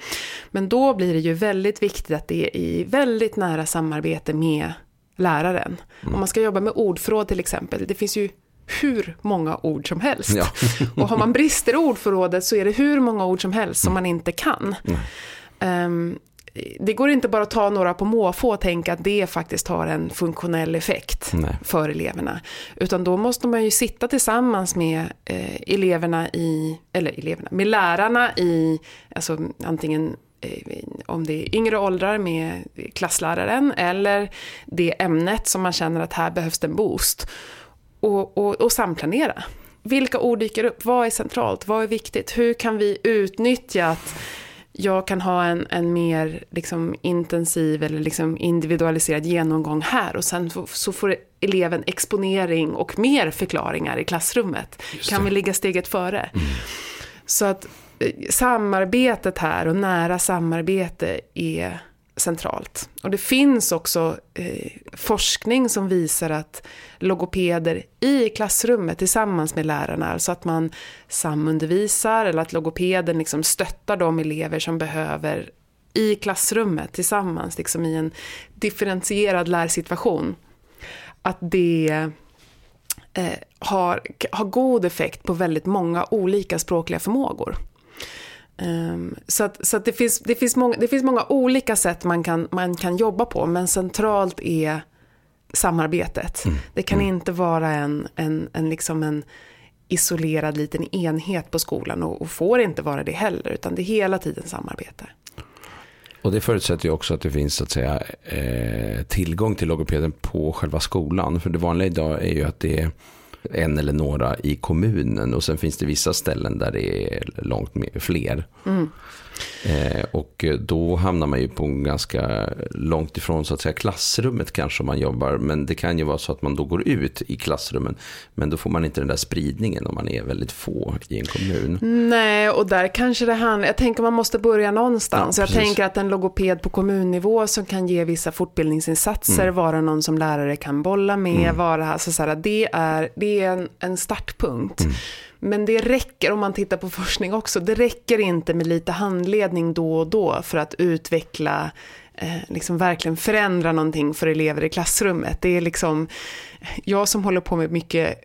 Men då blir det ju väldigt viktigt att det är i väldigt nära samarbete med läraren. Mm. Om man ska jobba med ordförråd till exempel, det finns ju hur många ord som helst. Ja. och har man brister i ordförrådet så är det hur många ord som helst som man inte kan. Mm. Um, det går inte bara att ta några på måfå och tänka att det faktiskt har en funktionell effekt Nej. för eleverna. Utan då måste man ju sitta tillsammans med eh, eleverna i, eller eleverna, med lärarna i, alltså antingen om det är yngre åldrar med klassläraren eller det ämnet som man känner att här behövs det en boost. Och, och, och samplanera. Vilka ord dyker upp? Vad är centralt? Vad är viktigt? Hur kan vi utnyttja att jag kan ha en, en mer liksom, intensiv eller liksom individualiserad genomgång här och sen så får eleven exponering och mer förklaringar i klassrummet. Kan vi ligga steget före? Mm. Så att samarbetet här och nära samarbete är centralt. Och det finns också eh, forskning som visar att logopeder i klassrummet tillsammans med lärarna, alltså att man samundervisar eller att logopeden liksom stöttar de elever som behöver i klassrummet tillsammans, liksom i en differentierad lärsituation. Att det eh, har, har god effekt på väldigt många olika språkliga förmågor. Um, så att, så att det, finns, det, finns många, det finns många olika sätt man kan, man kan jobba på, men centralt är samarbetet. Mm. Det kan mm. inte vara en, en, en, liksom en isolerad liten enhet på skolan och, och får inte vara det heller, utan det är hela tiden samarbete. Och det förutsätter ju också att det finns så att säga, eh, tillgång till logopeden på själva skolan. För det vanliga idag är ju att det är en eller några i kommunen och sen finns det vissa ställen där det är långt mer, fler. Mm. Eh, och då hamnar man ju på ganska långt ifrån så att säga klassrummet kanske om man jobbar. Men det kan ju vara så att man då går ut i klassrummen. Men då får man inte den där spridningen om man är väldigt få i en kommun. Nej, och där kanske det handlar, jag tänker man måste börja någonstans. Ja, jag tänker att en logoped på kommunnivå som kan ge vissa fortbildningsinsatser, mm. vara någon som lärare kan bolla med, mm. vara, alltså så här, det är, det är en, en startpunkt. Mm. Men det räcker, om man tittar på forskning också, det räcker inte med lite handledning då och då för att utveckla, eh, liksom verkligen förändra någonting för elever i klassrummet. Det är liksom, jag som håller på med mycket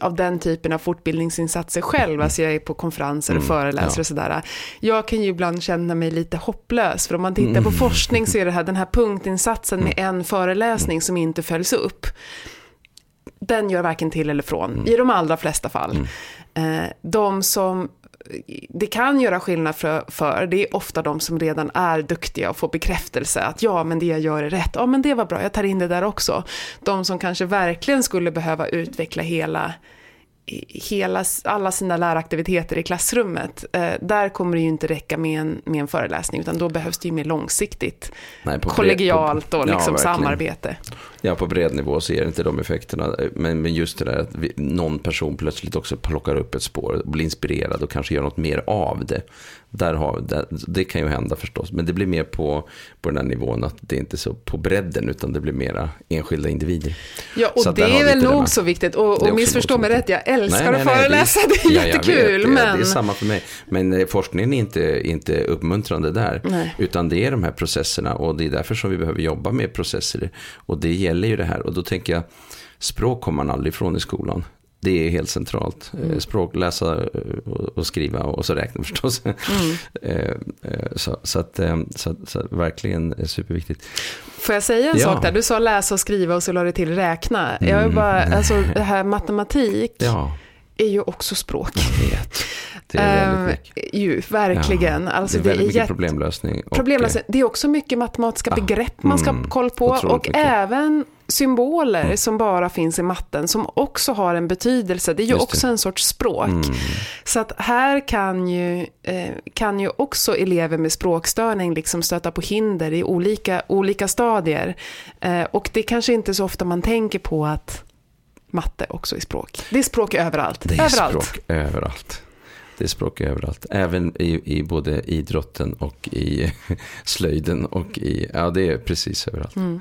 av den typen av fortbildningsinsatser själv, alltså jag är på konferenser och mm, föreläser ja. och sådär. Jag kan ju ibland känna mig lite hopplös, för om man tittar på mm. forskning så är det här, den här punktinsatsen med mm. en föreläsning som inte följs upp den gör varken till eller från, mm. i de allra flesta fall. Mm. Eh, de som det kan göra skillnad för, för, det är ofta de som redan är duktiga och får bekräftelse att ja, men det jag gör är rätt. Ja, men det var bra, jag tar in det där också. De som kanske verkligen skulle behöva utveckla hela hela, alla sina läraktiviteter i klassrummet. Eh, där kommer det ju inte räcka med en, med en föreläsning, utan då behövs det ju mer långsiktigt, Nej, kollegialt och liksom ja, samarbete. Ja, på bred nivå så ger det inte de effekterna. Men, men just det där att vi, någon person plötsligt också plockar upp ett spår blir inspirerad och kanske gör något mer av det. Där har, där, det kan ju hända förstås, men det blir mer på, på den här nivån att det inte är så på bredden, utan det blir mera enskilda individer. Ja, och det är väl nog så viktigt. Och, och missförstå mig rätt, jag älskar nej, att föreläsa, det är, det är jättekul. Vet, men... Det är samma för mig. Men eh, forskningen är inte, inte uppmuntrande där, nej. utan det är de här processerna och det är därför som vi behöver jobba med processer. Och det gäller ju det här, och då tänker jag, språk kommer man aldrig ifrån i skolan. Det är helt centralt. Eh, mm. Språk, läsa eh, och skriva och så räkna förstås. Mm. Eh, så, så, att, så, så, verkligen superviktigt. Får jag säga en ja. sak där? Du sa läsa och skriva och så la du till räkna. Jag är bara, mm. alltså det här matematik. Ja är ju också språk. Jag vet. Det är väldigt mycket. Uh, ju, verkligen. Ja, alltså, det är väldigt det är mycket problemlösning. Och, problemlösning. Det är också mycket matematiska ja, begrepp man ska mm, ha koll på. Och mycket. även symboler mm. som bara finns i matten, som också har en betydelse. Det är ju Just också det. en sorts språk. Mm. Så att här kan ju, eh, kan ju också elever med språkstörning liksom stöta på hinder i olika, olika stadier. Eh, och det är kanske inte så ofta man tänker på att matte också i språk. Det är språk överallt. Det är överallt. språk överallt. Det är språk överallt. Även i, i både idrotten och i slöjden och i, ja det är precis överallt. Mm.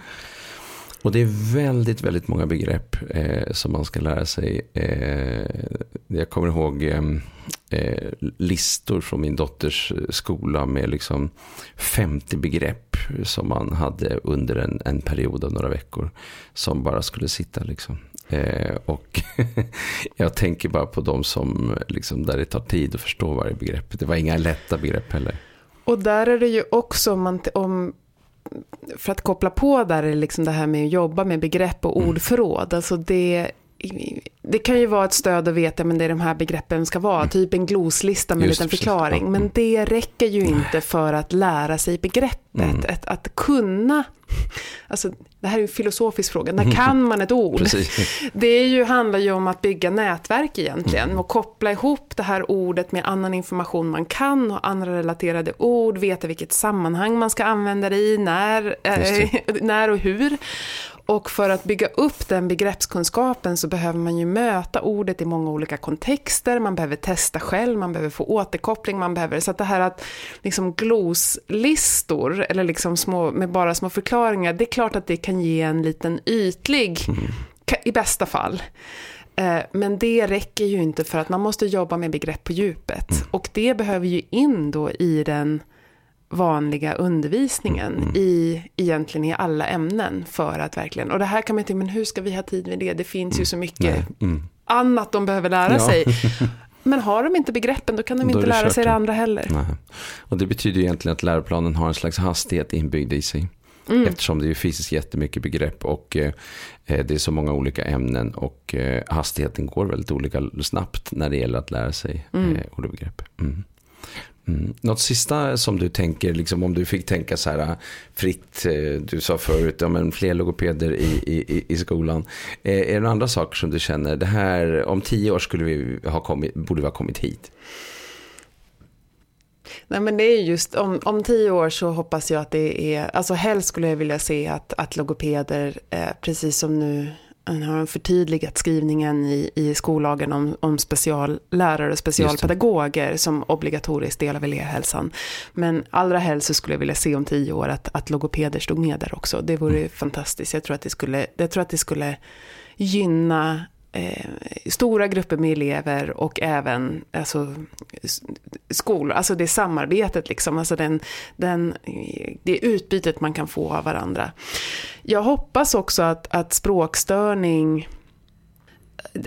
Och det är väldigt, väldigt många begrepp eh, som man ska lära sig. Eh, jag kommer ihåg ehm, eh, listor från min dotters skola med liksom 50 begrepp som man hade under en, en period av några veckor. Som bara skulle sitta liksom. Eh, och jag tänker bara på de som, liksom, där det tar tid att förstå varje begrepp. Det var inga lätta begrepp heller. Och där är det ju också, om, man, om för att koppla på där, är liksom det här med att jobba med begrepp och mm. ordförråd. Alltså det, det kan ju vara ett stöd att veta men det är de här begreppen ska vara. Mm. Typ en gloslista med en liten förklaring. Ja. Men mm. det räcker ju inte för att lära sig begreppet. Mm. Att, att kunna, alltså det här är en filosofisk fråga, när kan man ett ord? det är ju, handlar ju om att bygga nätverk egentligen. Mm. Och koppla ihop det här ordet med annan information man kan och andra relaterade ord. Veta vilket sammanhang man ska använda det i, när, äh, när och hur. Och för att bygga upp den begreppskunskapen så behöver man ju möta ordet i många olika kontexter, man behöver testa själv, man behöver få återkoppling, man behöver, så att det här att liksom gloslistor, eller liksom små, med bara små förklaringar, det är klart att det kan ge en liten ytlig, mm. i bästa fall. Eh, men det räcker ju inte för att man måste jobba med begrepp på djupet. Mm. Och det behöver ju in då i den vanliga undervisningen mm. i egentligen i alla ämnen för att verkligen, och det här kan man inte, men hur ska vi ha tid med det? Det finns ju så mycket mm. annat de behöver lära ja. sig. Men har de inte begreppen då kan de då inte lära sig det andra heller. Nej. Och det betyder egentligen att läroplanen har en slags hastighet inbyggd i sig. Mm. Eftersom det är fysiskt jättemycket begrepp och eh, det är så många olika ämnen och eh, hastigheten går väldigt olika snabbt när det gäller att lära sig mm. eh, olika begrepp. Mm. Mm. Något sista som du tänker, liksom, om du fick tänka så här äh, fritt, äh, du sa förut, ja, men fler logopeder i, i, i skolan. Eh, är det några andra saker som du känner, det här, om tio år skulle vi ha kommit, borde vi ha kommit hit? Nej men det är just, om, om tio år så hoppas jag att det är, alltså helst skulle jag vilja se att, att logopeder, eh, precis som nu har förtydligat skrivningen i, i skollagen om, om speciallärare och specialpedagoger som obligatorisk del av elevhälsan. Men allra helst så skulle jag vilja se om tio år att, att logopeder stod med där också. Det vore mm. fantastiskt. Jag tror att det skulle, jag tror att det skulle gynna eh, stora grupper med elever och även alltså, skolor, alltså det samarbetet liksom, alltså den, den, det utbytet man kan få av varandra. Jag hoppas också att, att språkstörning,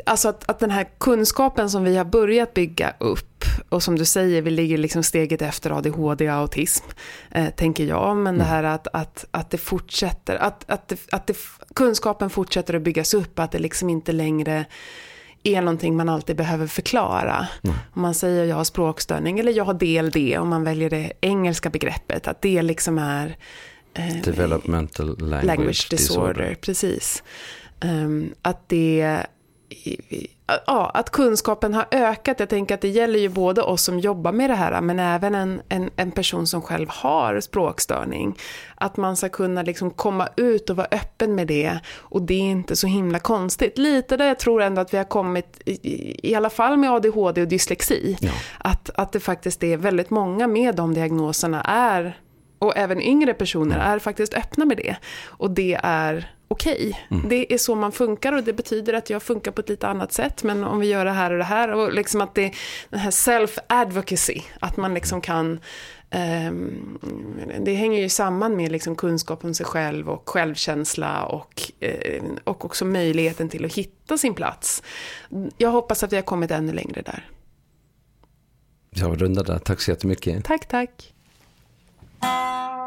alltså att, att den här kunskapen som vi har börjat bygga upp och som du säger, vi ligger liksom steget efter ADHD och autism, eh, tänker jag. Men mm. det här att, att, att det fortsätter, att, att, det, att det, kunskapen fortsätter att byggas upp, att det liksom inte längre är någonting man alltid behöver förklara. Mm. Om man säger jag har språkstörning eller jag har DLD, om man väljer det engelska begreppet, att det liksom är eh, Developmental language, language disorder. disorder. Precis. Um, att det ja, att kunskapen har ökat. Jag tänker att det gäller ju både oss som jobbar med det här, men även en, en, en person som själv har språkstörning. Att man ska kunna liksom komma ut och vara öppen med det. Och det är inte så himla konstigt. Lite där jag tror ändå att vi har kommit, i, i alla fall med ADHD och dyslexi, ja. att, att det faktiskt är väldigt många med de diagnoserna är, och även yngre personer, är faktiskt öppna med det. Och det är okej. Okay. Mm. Det är så man funkar och det betyder att jag funkar på ett lite annat sätt. Men om vi gör det här och det här och liksom att det, den här self-advocacy, att man liksom kan um, det hänger ju samman med liksom kunskap om sig själv och självkänsla och, uh, och också möjligheten till att hitta sin plats. Jag hoppas att vi har kommit ännu längre där. Jag rundar där. Tack så jättemycket. Tack, tack. Música